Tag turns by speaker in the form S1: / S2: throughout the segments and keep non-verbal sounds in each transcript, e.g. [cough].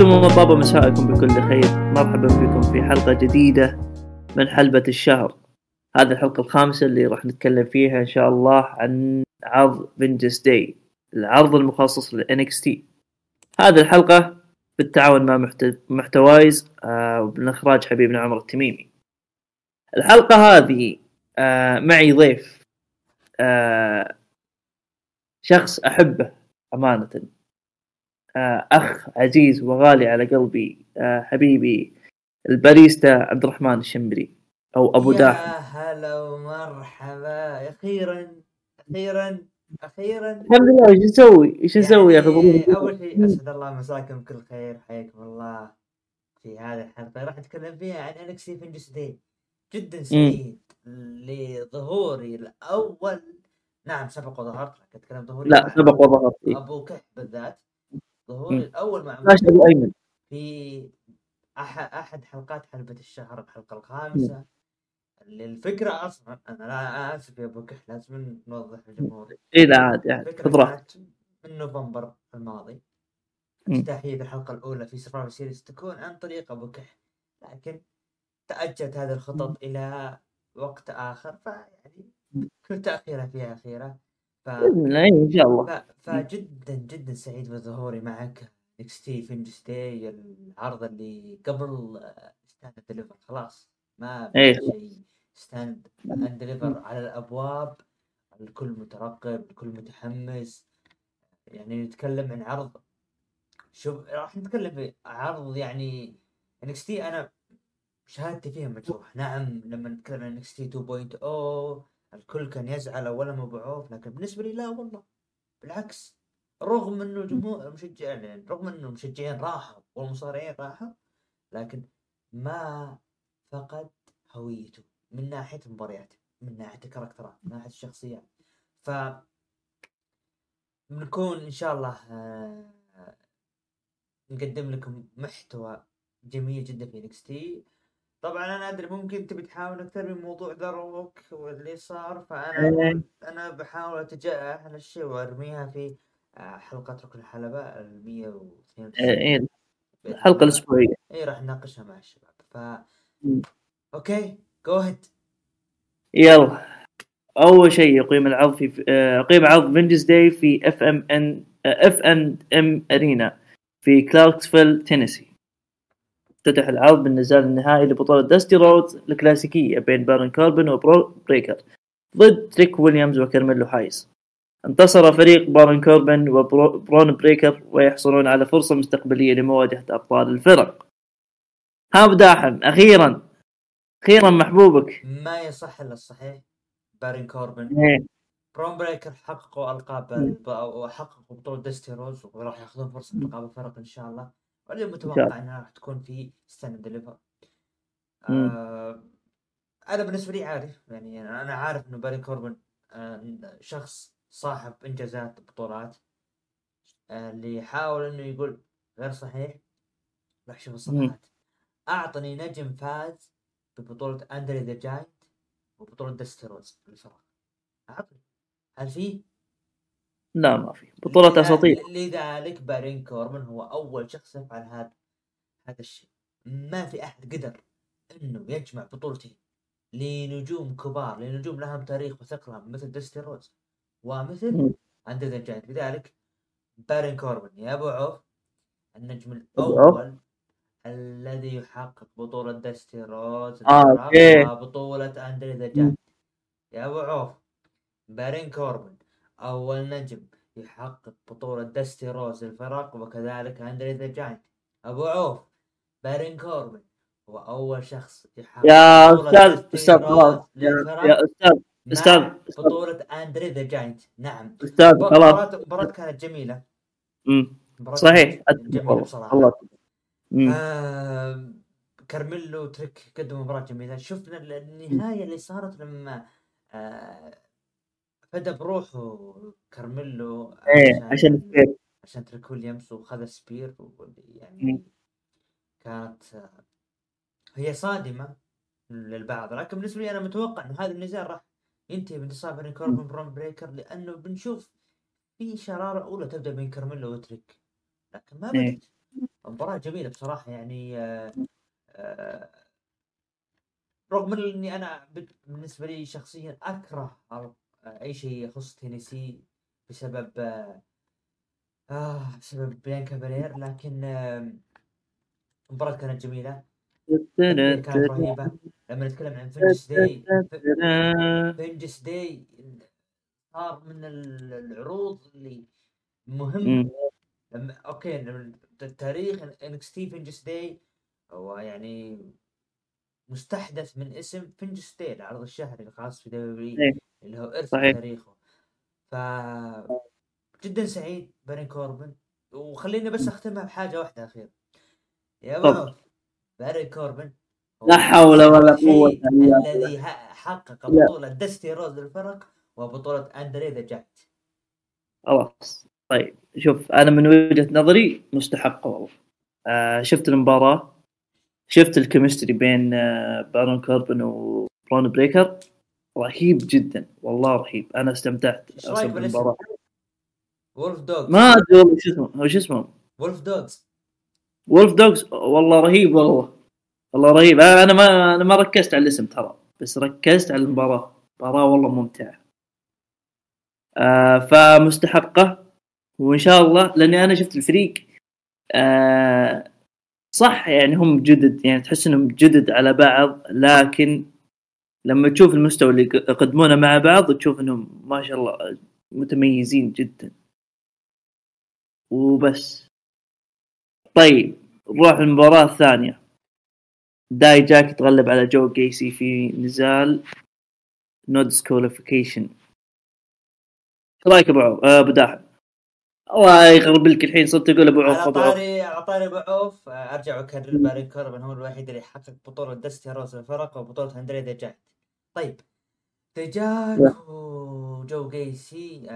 S1: طبتم وبابا مساءكم بكل خير. مرحبا بكم في حلقة جديدة من حلبة الشهر. هذه الحلقة الخامسة اللي راح نتكلم فيها إن شاء الله عن عرض فينجس داي العرض المخصص لل NXT هذه الحلقة بالتعاون مع محت- محتوايز آه، ومن إخراج حبيبنا عمر التميمي. الحلقة هذه آه، معي ضيف آه، شخص أحبه أمانة. آه، أخ عزيز وغالي على قلبي آه، حبيبي الباريستا عبد الرحمن الشمبري أو أبو داحم.
S2: يا هلا ومرحبا. أخيرا أخيرا أخيرا.
S1: الحمد لله إيش نسوي؟ إيش نسوي يا أخي؟
S2: يعني أول شيء أسعد الله مساكم بكل خير حياكم الله في هذه الحلقة. راح نتكلم فيها عن NXT Vengeance Day جدا سعيد لظهوري الأول. نعم سبق وظهرت لكن أتكلم ظهوري
S1: لا سبق وظهر فيه
S2: أبو كحف بالذات. ظهوري. الأول مع
S1: أبو أيمن.
S2: في أحد حلقات حلبة الشهر الحلقة الخامسة. الفكرة أصلا أنا لا أسف يا أبو كح لازم نوضح للجمهور
S1: اي لا عادي يعني
S2: كانت من نوفمبر الماضي. افتتاحية الحلقة الأولى في سفارة سيريس تكون عن طريق أبو كح لكن تأجلت هذه الخطط إلى وقت آخر فيعني كل تأخيرة فيها أخيرة. ف...
S1: إن شاء الله.
S2: ف... فجدا جدا سعيد بظهوري معك. NXT Vengeance Day العرض اللي قبل Stand Deliver خلاص ما. بقى شيء. Stand and Deliver على الأبواب الكل مترقب الكل متحمس. يعني نتكلم عن عرض. شوف راح نتكلم في عرض يعني NXT أنا شهادتي فيها مجروح نعم لما نتكلم عن NXT 2.0 الكل كان يزعل اولا ابو عوف لكن بالنسبة لي لا والله. بالعكس رغم إنه جمهور مشجعين يعني رغم إنه المشجعين راحوا والمصارعين راحوا لكن ما فقد هويته من ناحية المباريات من ناحية الكاركترات من ناحية الشخصيات. ف بنكون إن شاء الله آه، نقدم لكم محتوى جميل جدا في NXT طبعا أنا أدري ممكن تبي تحاول أكثر من موضوع ذروك واللي صار فأنا
S1: إيه.
S2: أنا بحاول اتجاهل هالشيء وأرميها في آه، حلقة ركن الحلبة ال 192
S1: إيه،
S2: بإذن الحلقة.
S1: الأسبوعية.
S2: اي راح نناقشها مع الشباب. ف. okay go ahead
S1: يلا. أول شيء يقيم العرض في آه، يقيم عرض Vengeance Day في F M N F N M Arena في كلاركسفيل تينيسي افتتح العرض بالنزال النهائي لبطولة داستي رودز الكلاسيكية بين بارون كوربن وبرون بريكر ضد تريك ويليامز وكارميلو هايس انتصر فريق بارون كوربن وبرون بريكر ويحصلون على فرصة مستقبلية لمواجهة أبطال الفرق هاب داحم أخيرا أخيرا محبوبك
S2: ما يصح إلا الصحيح بارين كوربن
S1: إيه.
S2: برون بريكر حققوا ألقاب
S1: مم.
S2: الب- وحققوا بطولة ديستي روز وراح ياخذون فرصة
S1: مم.
S2: القاب الفرق إن شاء الله
S1: شاء
S2: متوقع. إنها راح تكون في Stand &
S1: Deliver.
S2: آه أنا بالنسبة لي عارف يعني أنا عارف إنه بارين كوربن آه شخص صاحب إنجازات بطولات آه اللي يحاول إنه يقول غير صحيح راح شوف الصفحات أعطني نجم فاز ببطولة أندري ذا جاينت وبطولة ديستي روز للفرق أعطني هل في؟
S1: لا ما في بطولة أساطير
S2: لذلك بارين كوربن هو أول شخص يفعل هذا هذا الشيء ما في أحد قدر إنه يجمع بطولتين لنجوم كبار لنجوم لهم تاريخ وثقلهم مثل ديستي روز ومثل. اندر ذا جاينت لذلك بارين كوربن يا أبو عوف النجم. الأول الذي يحقق بطولة ديستي روز
S1: آه،.
S2: وبطولة اندري ذا جاينت يا أبو عوف بارين كوربن اول نجم يحقق بطولة دستي روز للفرق وكذلك أندري ذا جاينت. أبو عوف بارين كوربن هو أول شخص يحقق
S1: يا أستاذ أستاذ خلاص يا, أستاذ
S2: مع
S1: أستاذ.
S2: بطولة أندري ذا جاينت. نعم.
S1: أستاذ خلاص.
S2: مباراة مباراة كانت جميلة.
S1: صحيح.
S2: جميلة. بصراحة.
S1: الله.
S2: آه كارميلو تريك قدموا مباراة جميلة. شفنا ال- النهاية اللي صارت لما آه فدى بروحه كارميلو
S1: إيه عشان ال spear
S2: عشان تريك ويليامز وخذ spear
S1: مم.
S2: يعني كانت هي صادمة للبعض لكن بالنسبة لي أنا متوقع إنه هذا النزال راح ينتهي بانتصار بارين كوربن برون بريكر لأنه بنشوف في شرارة أولى تبدأ بين كارميلو وتريك لكن ما
S1: إيه.
S2: بدت مباراة جميلة بصراحة يعني آه، آه، رغم إني أنا بالنسبة لي شخصيا أكره أي شيء يخص تينيسي بسبب آه بسبب بيانكا بالير لكن المباراة كانت جميلة. كانت رهيبة. لما نتكلم عن Vengeance Day Vengeance Day صار من العروض اللي مهم. لما أوكي التاريخ NXT Vengeance Day هو يعني مستحدث من اسم Vengeance Day العرض الشهري الخاص في WWE. اللي هو إرث تاريخه ف جدا سعيد بارين كوربن. وخليني بس أختمها بحاجة واحدة اخيره يا ابو بارين كوربن
S1: لا حول ولا قوة
S2: الذي حقق بطولة دستي روز للفرق وبطولة أندري ذا جاينت
S1: خلاص. طيب شوف أنا من وجهة نظري مستحق والله. آه شفت المباراة شفت ال chemistry بين آه بارون كوربن وبرون بريكر. رهيب جدا والله رهيب. أنا استمتعت
S2: إيش رأيك بالمباراه Wolf Dogs
S1: ما أدري والله شو اسمه هو شو اسمه؟
S2: Wolf Dogs
S1: Wolf Dogs والله رهيب والله. والله رهيب. أنا ما أنا ما ركزت على الاسم ترى بس ركزت على المباراة. مباراة والله ممتعة. آه فمستحقة. وإن شاء الله لأني أنا شفت الفريق آه صح يعني هم جدد يعني تحس إنهم جدد على بعض لكن لما تشوف المستوى اللي يقدمونه مع بعض تشوف إنهم ما شاء الله متميزين جدا. وبس. طيب نروح المباراة الثانية. ديجاك تغلب على جو جيسي في نزال no disqualification إيش رأيك ابو أبو داحم؟ الله يغربلك الحين صرت تقول أبو عوف
S2: على طاري على طاري أبو عوف أرجع وأكرر بارين كوربن هو الوحيد اللي حقق بطولة دستي روز الفرق وبطولة اندري ذا جاينت طيب. ديجاك وجو جيسي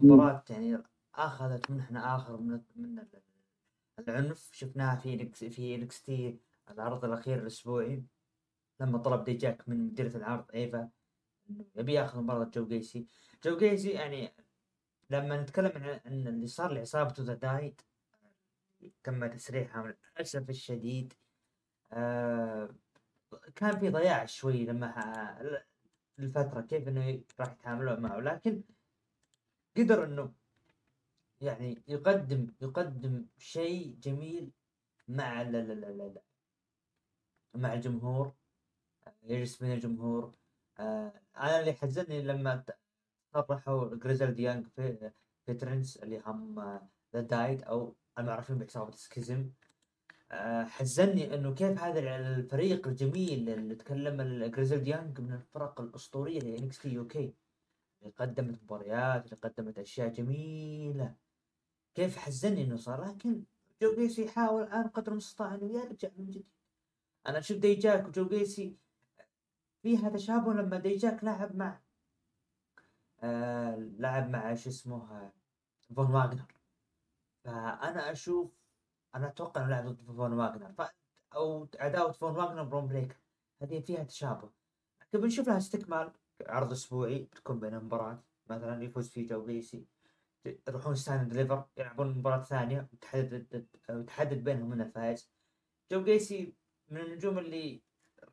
S2: مباراة يعني أخذت منحنى آخر من من العنف. شفناها في في NXT العرض الأخير الأسبوعي لما طلب ديجاك من مديرة العرض إيفا يبي ياخذ مباراة جو جيسي. جو جيسي يعني لما نتكلم عن إن اللي صار لعصابته The Dyad تم تسريحها للأسف الشديد آه كان في ضياع شوي لما الفترة كيف إنه راح يتعاملون معه لكن قدر إنه يعني يقدم يقدم شيء جميل مع لا لا لا لا مع الجمهور يجلس بين الجمهور آه أنا اللي حزني لما صرحوا جريزل ديانج في اللي هم The Dyad أو المعروفين بعصابة Schism حزني إنه كيف هذا الفريق الجميل اللي تكلم Grizzled Young من الفرق الأسطورية ل NXT UK اللي قدمت مباريات اللي قدمت أشياء جميلة. كيف حزني إنه صار؟ لكن جو جيسي يحاول الآن قدر المستطاع إنه يرجع من جديد. أنا أشوف ديجاك وجو جيسي فيها تشابه لما ديجاك لعب مع آه لعب مع شو اسمه آه فون واغنر. فأنا أشوف أنا أتوقع إنه لعب ضد فون واغنر. ف... أو عداوة فون واغنر برون بريكر هذه فيها تشابه. لكن بنشوف لها استكمال عرض أسبوعي تكون بين المباراة مثلا يفوز فيه جو جيسي يروحون Stand & Deliver يلعبون مباراة ثانية وتحدد وتحدد بينهم من الفائز جو جيسي من النجوم اللي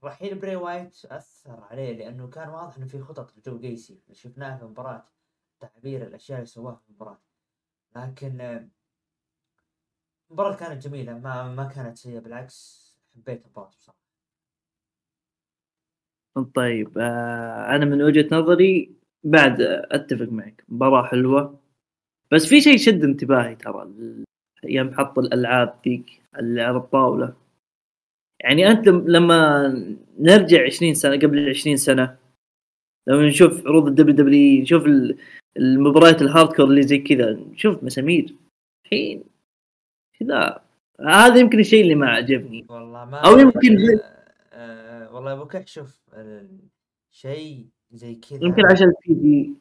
S2: رحيل براي وايت أثر عليه لأنه كان واضح إنه في خطط لجو جيسي. شفناها في المباراة تعبير الأشياء اللي سواها في المباراة. لكن المباراة كانت جميلة ما ما كانت سيئة بالعكس حبيت المباراة بصراحة.
S1: طيب آه أنا من وجهة نظري بعد أتفق معك مباراة حلوة. بس في شيء شد انتباهي ترى يوم حط الألعاب ذيك اللي على الطاولة. يعني أنت لما نرجع 20 سنة قبل 20 سنة لما نشوف عروض الدبليو دبليو نشوف المباريات ال hardcore اللي زي كذا نشوف مسامير. الحين كذا. هذا يمكن الشيء اللي ما عجبني.
S2: والله ما
S1: أو يمكن
S2: آه, آه والله أبو كحشوف شيء زي كذا.
S1: يمكن عشان ال PG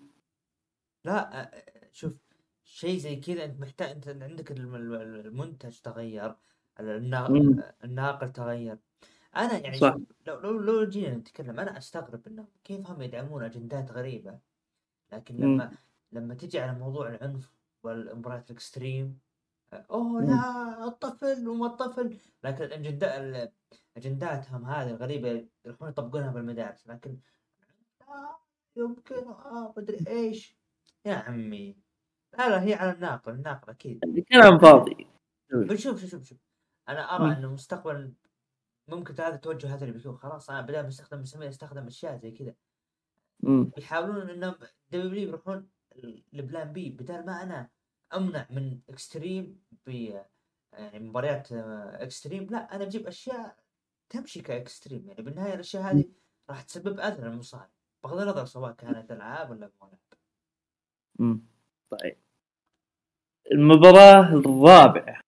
S2: لا آه شوف شيء زي كذا أنت محتاج أنت عندك المنتج تغير. الناقل تغير. أنا يعني صح. لو لو لو جينا نتكلم أنا أستغرب انه كيف هم يدعمون أجندات غريبة. لكن لما م. لما تجي على موضوع العنف والمباريات الإكستريم أوه لا الطفل وما الطفل. لكن الأجندا- أجنداتهم هذه الغريبة يروحون يطبقونها بالمدارس. لكن لا يمكن آه مدري إيش. يا عمي. لا لا هي على الناقل الناقل أكيد.
S1: كلام فاضي.
S2: شوف شوف شوف شوف. أنا أرى انه مستقبل ممكن هذا التوجه اللي بيكون خلاص أنا بدل ما أستخدم مسمير أستخدم أشياء زي كذا.
S1: مم.
S2: بيحاولون إنهم دبليو يروحون ال plan B بدل ما أنا أمنع من extreme ب يعني مباريات آه، extreme لا أنا أجيب أشياء تمشي ك extreme يعني بالنهاية الأشياء هذه راح تسبب أذى للمصارع بغض النظر سواء كانت ألعاب ولا مو العاب
S1: مم. طيب. المباراة الرابعة.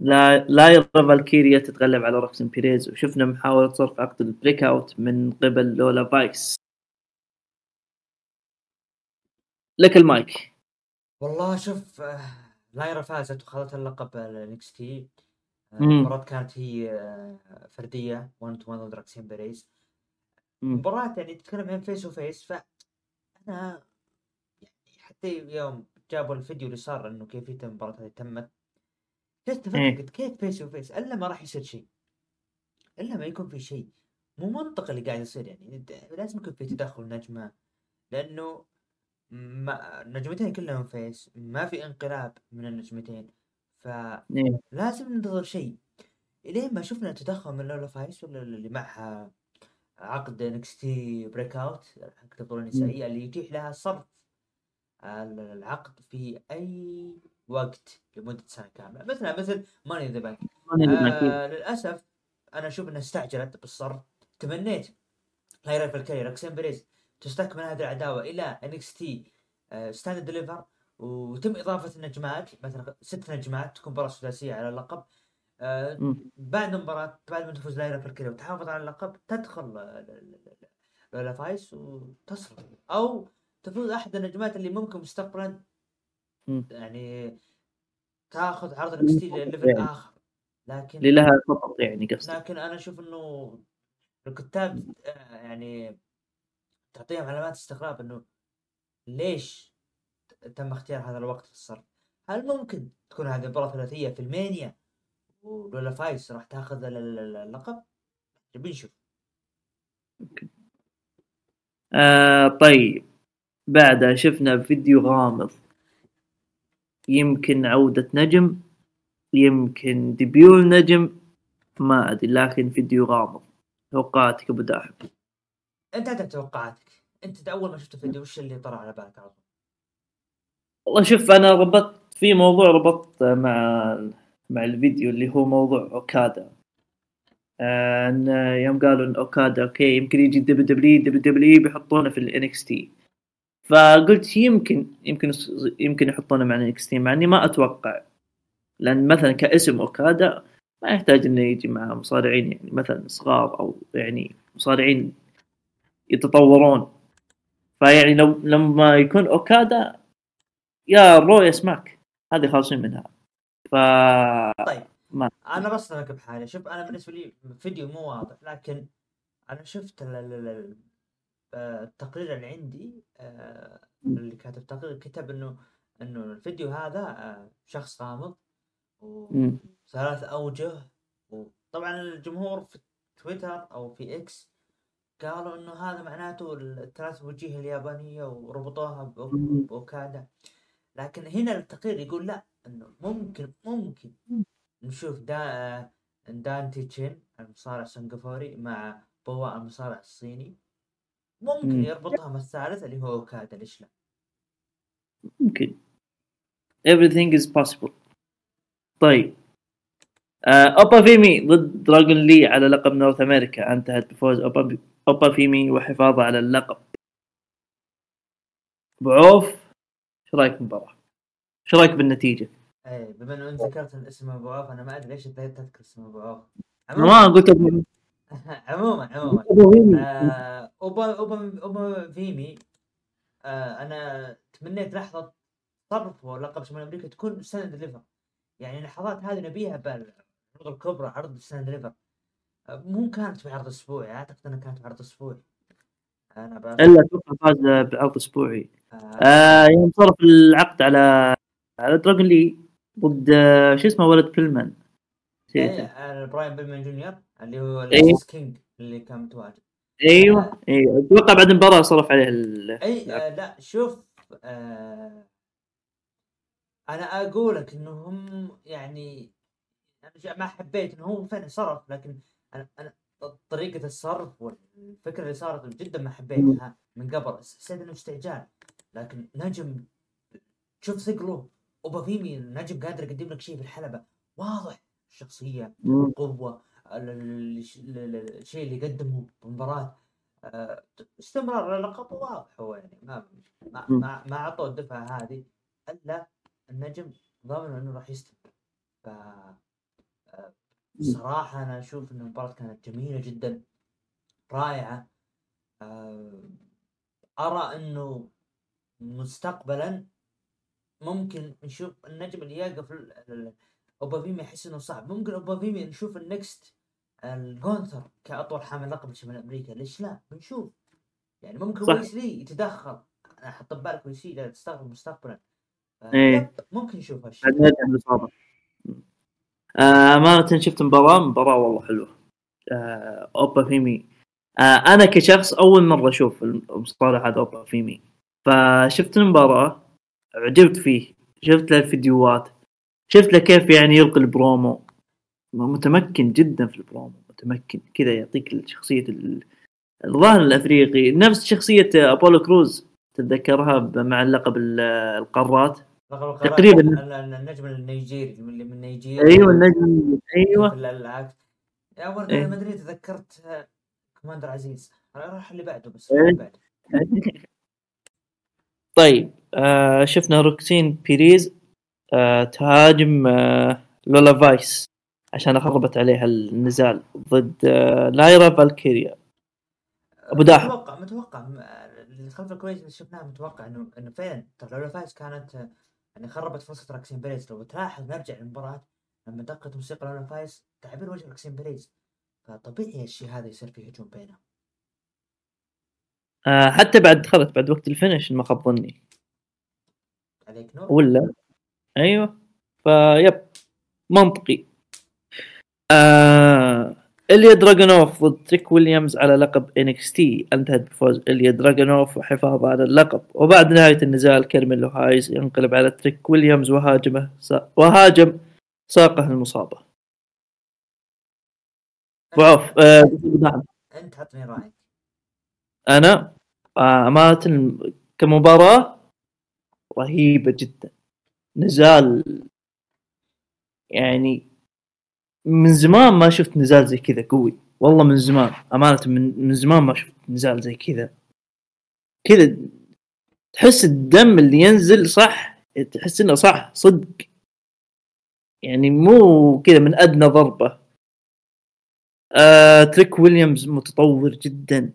S1: لايرا فالكيريا تتغلب على روكسان بيريز. وشفنا محاولة صرف عقد ال breakout من قبل لولا فايس لك المايك.
S2: والله شوف آه، لايرا فازت وخذت اللقب ال NXT.
S1: مم.
S2: المباراة كانت هي آه، فردية. 1 to 1 ضد روكسان بيريز. مباراة يعني تتكلم عن face و face ف أنا يعني حتى يوم جابوا الفيديو اللي صار إنه كيفية المباراة هذه تمت جلست أفكر
S1: إيه.
S2: قلت كيف face و face إلا ما راح يصير شيء. إلا ما يكون في شيء. مو منطق اللي قاعد يصير يعني. لازم يكون في تدخل نجمة. لأنه ما نجمتين كلهم face. ما في انقلاب من النجمتين. فلازم
S1: إيه.
S2: ننتظر شيء. إلين ما شفنا تدخل من لولا فايس ولا اللي معها عقد NXT breakout حق البطوله النسائية اللي يتيح لها صرف ال- العقد في أي وقت لمدة سنة كاملة. مثلا مثل Money in the Bank للأسف أنا أشوف انها استعجلت بالصرف. تمنيت. لايرا فالكيري روكسان بيريز تستكمل هذه العداوة إلى NXT Stand & Deliver وتم إضافة النجمات مثلا ست نجمات تكون مباراه سداسيه على اللقب. آه. بعد المباراة بعد ما تفوز لايرا فالكيري وتحافظ على اللقب تدخل لولا فايس وتصرف. أو تفوز أحد النجمات اللي ممكن مستقبلا. يعني تاخذ عرض NXT ل level
S1: يعني.
S2: آخر لكن
S1: اللي لها خطط يعني قصدي
S2: لكن أنا أشوف إنه الكتاب آه، يعني تعطيهم علامات استغراب إنه ليش تم اختيار هذا الوقت للصرف؟ هل ممكن تكون هذه مباراة ثلاثية في المانيا ولولا فايس راح تاخذ ال- ال- اللقب؟ نبي نشوف
S1: آه طيب بعدها شفنا فيديو غامض. يمكن عودة نجم يمكن debut نجم ما أدري لكن فيديو غامض. توقعاتك أبو داحم.
S2: أنت عندك توقعاتك. أنت أول ما شفت الفيديو وش اللي طرى على بالك على طول؟
S1: والله شوف أنا ربطت في موضوع ربطت مع مع الفيديو اللي هو موضوع أوكادا. آه، إن يوم قالوا إن أوكادا أوكي يمكن يجي دبليو دبليو دبليو دبليو بيحطونه في ال NXT فقلت يمكن يمكن يمكن يحطونه مع ال NXT مع إني ما أتوقع. لأن مثلا كاسم أوكادا ما يحتاج إنه يجي مع مصارعين يعني مثلا صغار أو يعني مصارعين يتطورون. فيعني لو لما يكون أوكادا يا رو يا سماك هذه خالصين منها. ف
S2: طيب.
S1: ما.
S2: أنا بصدمك بحاجه شوف أنا بالنسبة لي فيديو مو واضح لكن أنا شفت التقرير اللي عندي آه، اللي كاتب تقرير كتب إنه إنه الفيديو هذا آه، شخص غامض. وثلاث أوجه وطبعا الجمهور في تويتر أو في إكس قالوا إنه هذا معناته الثلاث وجيه اليابانية وربطوها. بأوكادا لكن هنا التقرير يقول لا إنه ممكن ممكن نشوف دا دانتي تشين المصارع السنغافوري مع بوا المصارع الصيني ممكن
S1: مم.
S2: يربطها مع الثالث اللي هو اوكادا ليش لا؟
S1: ممكن everything is possible طيب آه، أوبا فيمي ضد دراجون لي على لقب North America انتهت بفوز أوبا أوبا فيمي وحفاظه على اللقب ابو عوف إيش رأيك بالمباراه؟ إيش رأيك بالنتيجة؟
S2: إيه بما إنه أنت ذكرت الاسم ابو عوف أنا ما أدري ليش أنت تذكر اسم ابو عوف
S1: ما قلت
S2: عموما [laughs] عموما. آه، اوبا اوبا اوبا فيمي آه، أنا تمنيت لحظة صرف لقب شمال أمريكا تكون Stand & Deliver يعني اللحظات هذه نبيها بالعروض الكبرى عرض Stand آه، مو كانت في عرض أسبوعي أعتقد إنها كانت في عرض أسبوعي. أنا
S1: إلا أتوقع فاز بعرض أسبوعي.
S2: آه،
S1: آه يوم صرف العقد على على دراجون لي ضد آه، شو اسمه ولد بيلمان
S2: إيه،. آه، براين بيلمان جونيور اللي هو
S1: إيه.
S2: كينج اللي كان متواجد.
S1: أيوه أيوه أتوقع بعد المباراة صرف عليه ال...
S2: أي آه لا شوف آه أنا أقول لك انهم يعني أنا ما حبيت إنه هو فعلا صرف لكن أنا أنا طريقة الصرف والفكرة اللي صارت جدا ما حبيتها من قبل حسيت إنه استعجال لكن نجم شوف ثقله وبافيمي نجم قادر يقدم لك شيء في الحلبة واضح الشخصيه. القوه ال- ال- ال- ال- الشيء اللي قدمه بالمباراه آه، استمرار اللقب واضح هو يعني. ما ما. ما, ما اعطوه الدفعة هذه إلا النجم ضامن إنه راح يستمر. ف آه، صراحة أنا أشوف أن المباراة كانت جميلة جدا رائعة. آه، أرى أنه مستقبلا ممكن نشوف النجم اللي يقف اوبافيمي يحس إنه صعب. ممكن اوبافيمي نشوف ال next الجونثر كأطول حامل لقب شمال أمريكا ليش لا؟ بنشوف. يعني ممكن
S1: صح.
S2: ويسلي يتدخل. أنا أحط ببالك ويسلي تستغرب مستقبلا. yep، ممكن نشوف هالشيء.
S1: آه، أمانة شفت مباراة؟ مباراة والله حلوة. آه، أوبا فيمي. آه، أنا كشخص أول مرة أشوف المصطلح هذا أوبا فيمي. فشفت المباراة عجبت فيه. شفت له الفيديوهات شفت له كيف يعني يلقي البرومو. متمكن جدا في البرومو متمكن كذا يعطيك شخصية ال- الظاهر الأفريقي. نفس شخصية أبولو كروز تتذكرها مع اللقب ال- القارات؟ تقريباً.
S2: ال- ال- النجم النيجيري اللي من نيجيريا.
S1: أيوه النجم
S2: أيوه. يا ما أدري تذكرت كوماندر عزيز. راح اللي بعده بس. اللي بعده [laughs]
S1: طيب آه شفنا روكسين بيريز آه تهاجم آه لولا فايس. عشان خربت عليها النزال ضد آه لايرا فالكيريا. أبو داحم.
S2: متوقع متوقع. م- اللي خلف الكواليس اللي شفناه متوقع إنه إنه فعلا ترى لو فايز كانت آه، يعني خربت فرصة راكسين بيريز. لو تلاحظ نرجع للمباراه لما دقت موسيقى لولا فايز تعبير وجه راكسين بيريز. فطبيعي الشيء هذا يصير فيه هجوم بينهم.
S1: آه حتى بعد دخلت بعد وقت ال finish ما خاب ظني.
S2: عليك نور.
S1: ولا؟ أيوه. ف yep منطقي. آه إليا دراجونوف ضد تريك ويليامز على لقب NXT. أنتهت بفوز إليا دراجونوف وحفاظه على اللقب. وبعد نهاية النزال كيرميلو هايز ينقلب على تريك ويليامز وهاجمه سا... وهاجم ساقه المصابة. أبو عوف آه نعم
S2: أنت عطني رايك؟
S1: أنا؟ آه، أمانة كمباراة رهيبة جدا. نزال يعني من زمان ما شفت نزال زي كذا قوي. والله من زمان أمانة من من زمان ما شفت نزال زي كذا. كذا تحس الدم اللي ينزل صح تحس إنه صح صدق. يعني مو كذا من أدنى ضربة. آه تريك ويليامز متطور جدا.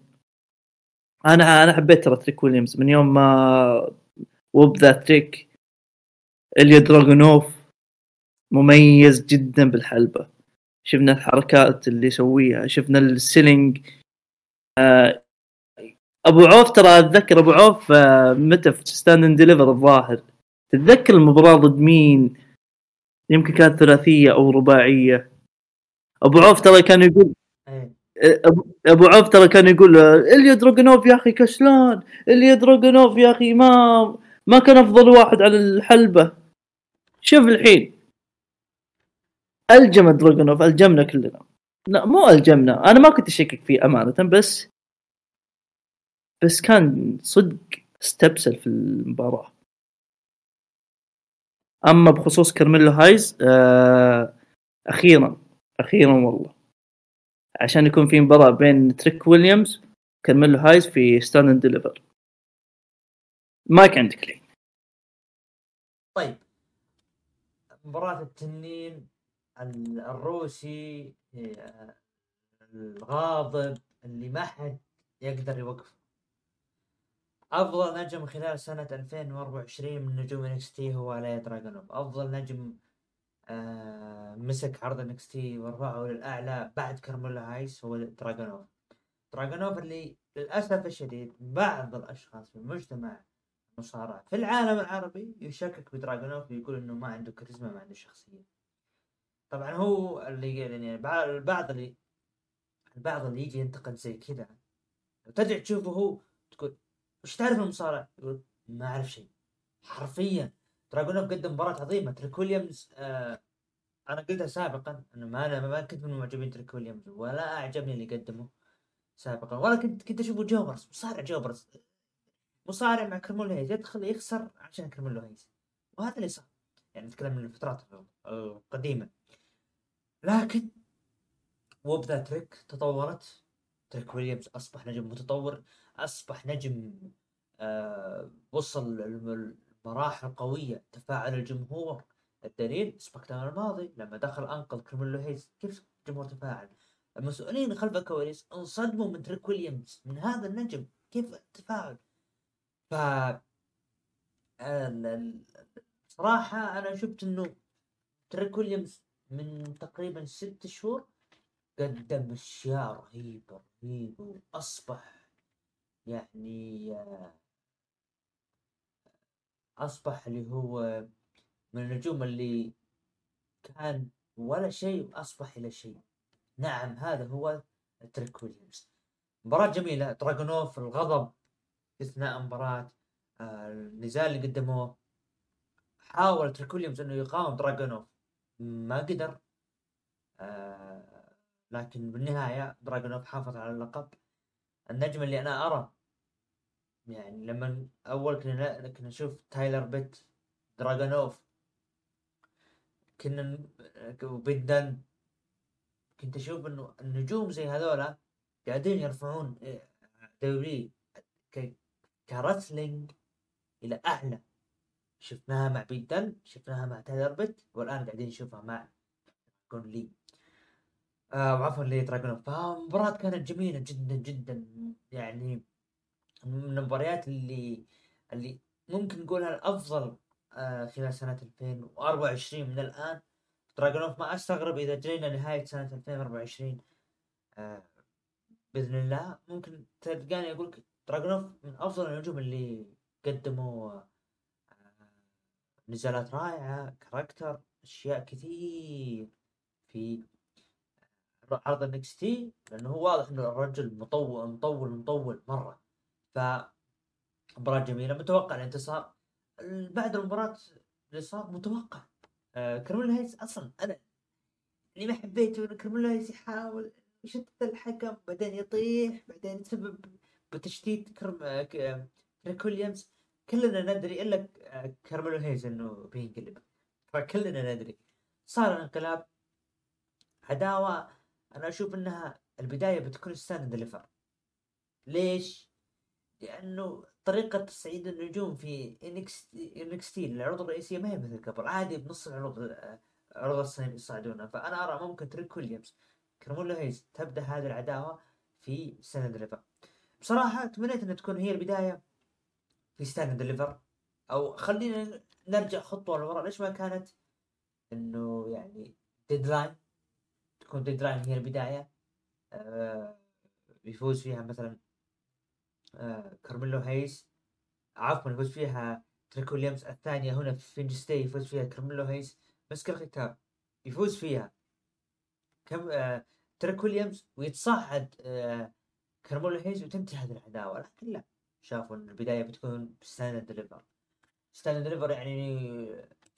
S1: أنا أنا حبيت ترى تريك ويليامز. من يوم ما Whoop That Trick إليا دراجونوف مميز جدا بالحلبة. شفنا الحركات اللي يسويها شفنا ال selling. آه أبو عوف ترى أتذكر أبو عوف آه متى في Stand and Deliver الظاهر. تتذكر المباراة ضد مين؟ يمكن كانت ثلاثية أو رباعية. أبو عوف ترى كان يقول أبو- أبو عوف ترى كان يقول إليا دراجونوف يا أخي كسلان إليا دراجونوف يا أخي ما ما كان أفضل واحد على الحلبة. شوف الحين. ألجم دراجونوف ألجمنا كلنا. لا مو ألجمنا. أنا ما كنت أشكك فيه أمانة بس بس كان صدق استبسل في المباراة. أما بخصوص كارميلو هايز آه أخيرا أخيرا والله. عشان يكون في مباراة بين تريك ويليامز كارميلو هايز في Stand and Deliver. مايك عندك لي.
S2: طيب. مباراة التنين ال- الروسي آه، الغاضب اللي ما حد يقدر يوقفه. أفضل نجم خلال سنة 2024 من نجوم NXT هو إليا دراجونوف أفضل نجم آه مسك عرض NXT ورفعه للأعلى بعد كارميلو هايس هو دراجونوف دراجونوف اللي للأسف الشديد بعض الأشخاص في المجتمع المصارعة في العالم العربي يشكك بدراجونوف ويقول إنه ما عنده كاريزما ما عنده شخصية. طبعا هو اللي يعني بعض البعض اللي البعض اللي يجي ينتقد زي كذا وترجع تشوفه هو تقول وش تعرف المصارع؟ يقول ما أعرف شيء. حرفيا. دراجونوف قدم مباراة عظيمة. تريك ويليامز آه أنا قلتها سابقا انه ما أنا ما كنت من معجبين تريك ويليامز ولا أعجبني اللي قدمه سابقا. ولا كنت كنت أشوفه jobbers مصارع jobbers. مصارع مع كرمول هيز يدخل يخسر عشان كرمول هيز وهذا اللي صار. يعني نتكلم من الفترات القديمة لكن Whoop That Trick تطورت. تريك ويليامز أصبح نجم متطور أصبح نجم آه وصل المراحل قوية تفاعل الجمهور الدليل. SmackDown الماضي لما دخل أنقذ كرميلو هيز كيف الجمهور تفاعل؟ المسؤولين خلف الكواليس انصدموا من تريك ويليامز من هذا النجم كيف التفاعل؟ ف صراحة أنا شفت إنه تريك ويليامز من تقريبا ست شهور قدم أشياء رهيبة رهيبة. وأصبح يعني أصبح اللي هو من النجوم اللي كان ولا شيء وأصبح إلى شيء. نعم هذا هو تريك ويليامز. مباراة جميلة. دراجونوف الغضب أثناء المباراة آه النزال اللي قدموه. حاول تريك ويليامز أنه يقاوم دراجونوف ما قدر آه لكن بالنهاية دراجونوف حافظ على اللقب. النجم اللي أنا أرى يعني لما أول كنا نشوف تايلر بيت دراجونوف كنا وبيت دن كنت أشوف إنه النجوم زي هذولا قاعدين يرفعون دوري كرسلينج إلى أعلى. شفناها مع بيت دن شفناها مع تايلر بيت والآن قاعدين نشوفها مع كون لي آه وعفوا لي دراجونوف فالمباراة كانت جميلة جدا جدا. يعني من المباريات اللي اللي ممكن نقولها الأفضل آه خلال سنة 2024 من الآن. دراجونوف ما أستغرب إذا جينا نهاية سنة 2024 آه بإذن الله. ممكن تلقاني أقول لك دراجونوف من أفضل النجوم اللي قدموا آه نزالات رائعة character أشياء كثير في عرض ال NXT لأنه هو واضح إنه الرجل مطول مطول مطول مرة. ف مباراة جميلة. متوقع الانتصار. بعد المباراة اللي صار متوقع. آه كارميلو هيز أصلا أنا اللي ما حبيته إنه كارميلو هيز يحاول يشتت الحكم بعدين يطيح بعدين يسبب بتشتيت كرم آه تريك ويليامز كلنا ندري إلا كارميلو هيز إنه بينقلب. فكلنا ندري. صار الانقلاب عداوة. أنا أشوف إنها البداية بتكون Stand Deliver ليش؟ لأنه طريقة تصعيد النجوم في NXT العروض الرئيسية ما هي مثل قبل. عادي بنص العروض عروض الصين يصعدونها فأنا أرى ممكن تريك ويليامز كارميلو هيز تبدأ هذه العداوة في Stand Deliver بصراحة تمنيت إنها تكون هي البداية. في Stand Deliver أو خلينا نرجع خطوة لورا. ليش ما كانت؟ إنه يعني Deadline تكون Deadline هي البداية. آه يفوز فيها مثلا آه كارميلو هيز. عفوا يفوز فيها تريك ويليامز الثانية. هنا في Vengeance Day يفوز فيها كارميلو هيز. مسك الختام يفوز فيها كم آه تريك ويليامز ويتصعد آه كارميلو هيز وتنتهي هذه العداوة. لكن لا. شافوا إن البداية بتكون Stand Deliver Stand Deliver يعني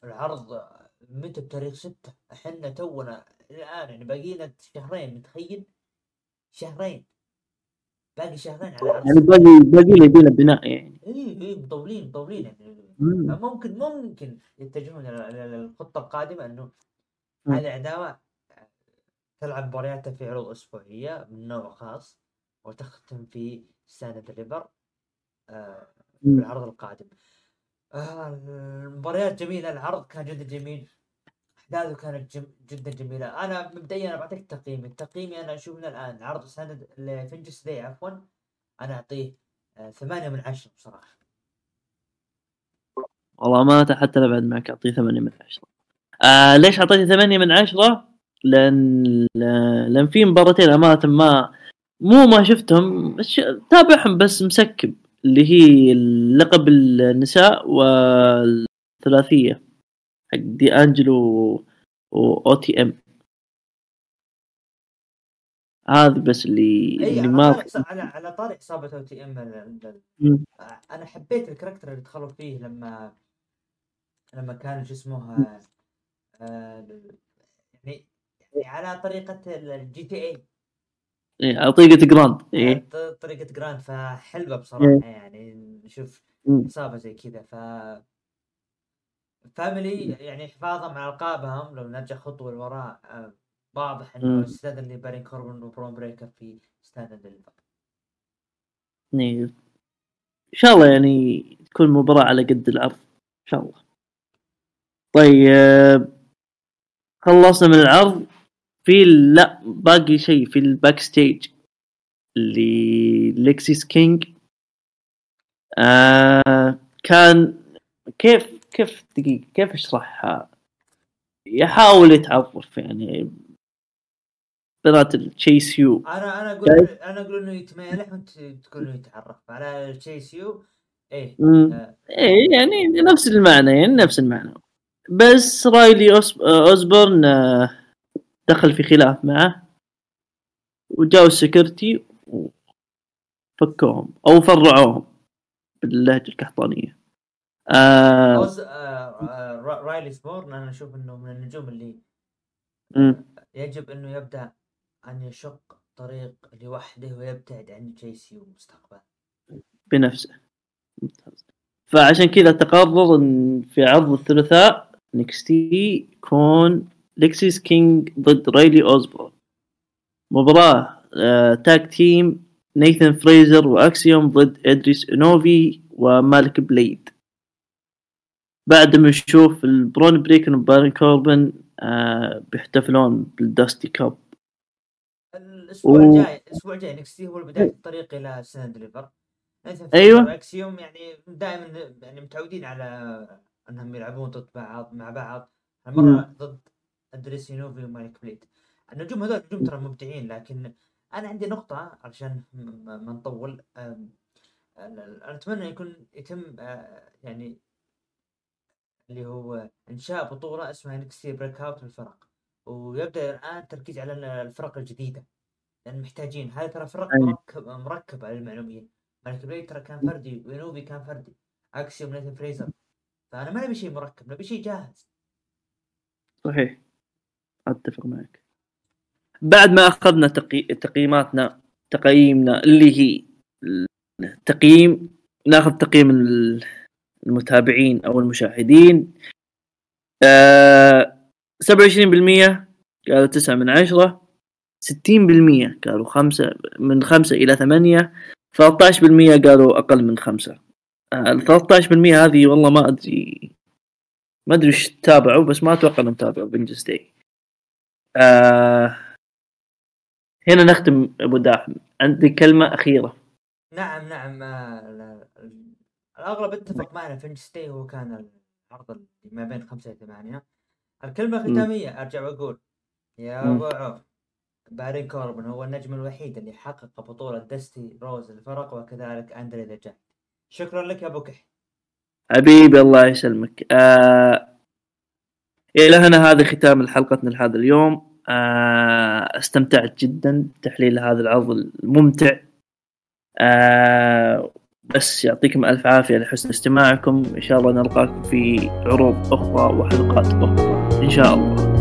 S2: العرض متى بتاريخ ستة. إحنا تونا الآن يعني باقي لنا شهرين متخيل؟ شهرين. باقي شهرين على العرض
S1: يعني باقي باقي لي بناء يعني.
S2: إي إي مطولين مطولين يعني.
S1: مم.
S2: ممكن ممكن يتجهون إلى الخطة القادمة إنه هذه العداوه تلعب مبارياتها في عروض أسبوعية من نوع خاص وتختم في ديليفر آه، في العرض القادم. آه المباريات جميلة العرض كان جدا جميل. أحداثه كانت جم جدا جميلة. أنا مبدئيا أنا بعطيك تقييمي تقييمي أنا أشوف من الآن عرض سند لفنجس دي عفوا أنا أعطيه آه ثمانية من عشرة بصراحة.
S1: والله ما حتى بعد معك أعطيه ثمانية من عشرة. آه ليش أعطيته ثمانية من عشرة؟ لأن لأن في مباراتين أمانة ما مو ما شفتهم تابعهم بس مسكب. اللي هي لقب النساء والثلاثية حق دي انجلو واو تي ام هذا بس اللي
S2: اي
S1: اللي ما
S2: على على طاري اصابه أو تي ام. أنا حبيت الكاركتر اللي دخلوا فيه لما لما كان شو اسمه يعني يعني على طريقة الجي تي اي
S1: إيه، على طريقة جراند إيه
S2: طريقة جراند فحلوة
S1: إيه.
S2: بصراحه يعني نشوف. اصابه زي كذا ف فاميلي يعني حفاظا على ألقابهم لو نرجع خطوة لوراء آه، واضح
S1: إنه.
S2: أستاذ اللي بارين كوربن وبرون بريكر في Deliver
S1: إيه. إن شاء الله يعني تكون مباراة على قد العرض إن شاء الله طيب خلصنا من العرض في لا باقي شيء في ال backstage اللي ليكسيس كينج آه كان كيف كيف دقيقة كيف اشرحها يحاول يتعرف يعني. بنات ال Chase
S2: U أنا أنا أقول أنا أقول إنه يتمالح وانت تقول إنه يتعرف. على Chase U
S1: إيه.
S2: آه،
S1: إيه يعني نفس المعنى يعني نفس المعنى. بس رايلي أوس- اوزبورن آه، دخل في خلاف معه وجاوا ال security وفكوهم أو فرعوهم باللهجة القحطانية. آه
S2: أوز... آه... آه... را- رايلي اوزبورن أنا أشوف إنه من النجوم اللي
S1: مم.
S2: يجب إنه يبدأ أن يشق طريق لوحده ويبتعد عن Chase U مستقبلا
S1: بنفسه. ممتاز فعشان كذا تقرر إن في عرض الثلاثاء NXT يكون ليكسيس كينج ضد رايلي اوزبورن مباراة آه tag team نيثن فريزر وأكسيوم ضد إدريس إنوفي ومالك بليد. بعد ما نشوف البرون بريكر وبارون كوربن آه بيحتفلون بال Dusty
S2: Cup.
S1: الأسبوع و-
S2: الجاي الأسبوع الجاي NXT هو بدايه الطريق إلى Stand Deliver.
S1: أيوة.
S2: اكسيوم يعني دائما يعني متعودين على إنهم يلعبون ضد بعض مع بعض. المرة ضد ادريس إنوفي ومالك بليد النجوم هذول نجوم ترى مبدعين لكن أنا عندي نقطة علشان م- ما نطول. أنا أتمنى يكون يتم آه، يعني اللي هو إنشاء بطولة اسمها NXT Breakout للفرق ويبدأ الآن التركيز على ال- الفرق الجديدة لأن محتاجين. هذه ترى فرق. مركب مركبه للمعلوميه Malik Blade ترى كان فردي و Enofe كان فردي Axiom Nathan Frazer. فأنا ما نبي شيء مركب نبي شيء جاهز.
S1: صحيح. أتفق معك. بعد ما أخذنا تقي... تقييماتنا تقييمنا اللي هي التقييم نأخذ تقييم ال- المتابعين أو المشاهدين. آه 27% قالوا 9 من 10 60% قالوا 5 من 5 إلى 8 13% قالوا أقل من 5 ال 13% هذه والله ما أدري ما أدري وش تابعوا بس ما أتوقع إنهم تابعوا بنجس داي آه هنا نختم أبو داحم. عندي كلمة أخيرة؟
S2: نعم نعم ال- ال- الاغلب اتفق معنا في ستي هو كان العرض ما بين خمسة إلى ثمانية. الكلمة الختامية أرجع وأقول. يا. أبو عوف بارين كوربن هو النجم الوحيد اللي حقق بطولة دستي روز الفرق وكذلك أندري ذا شكرا لك يا أبو كح
S1: حبيبي الله يسلمك. آه إلى هنا هذا ختام حلقتنا لهذا اليوم. آه استمتعت جدا بتحليل هذا العرض الممتع. آه بس يعطيكم ألف عافية لحسن استماعكم. إن شاء الله نلقاكم في عروض أخرى وحلقات أخرى. إن شاء الله.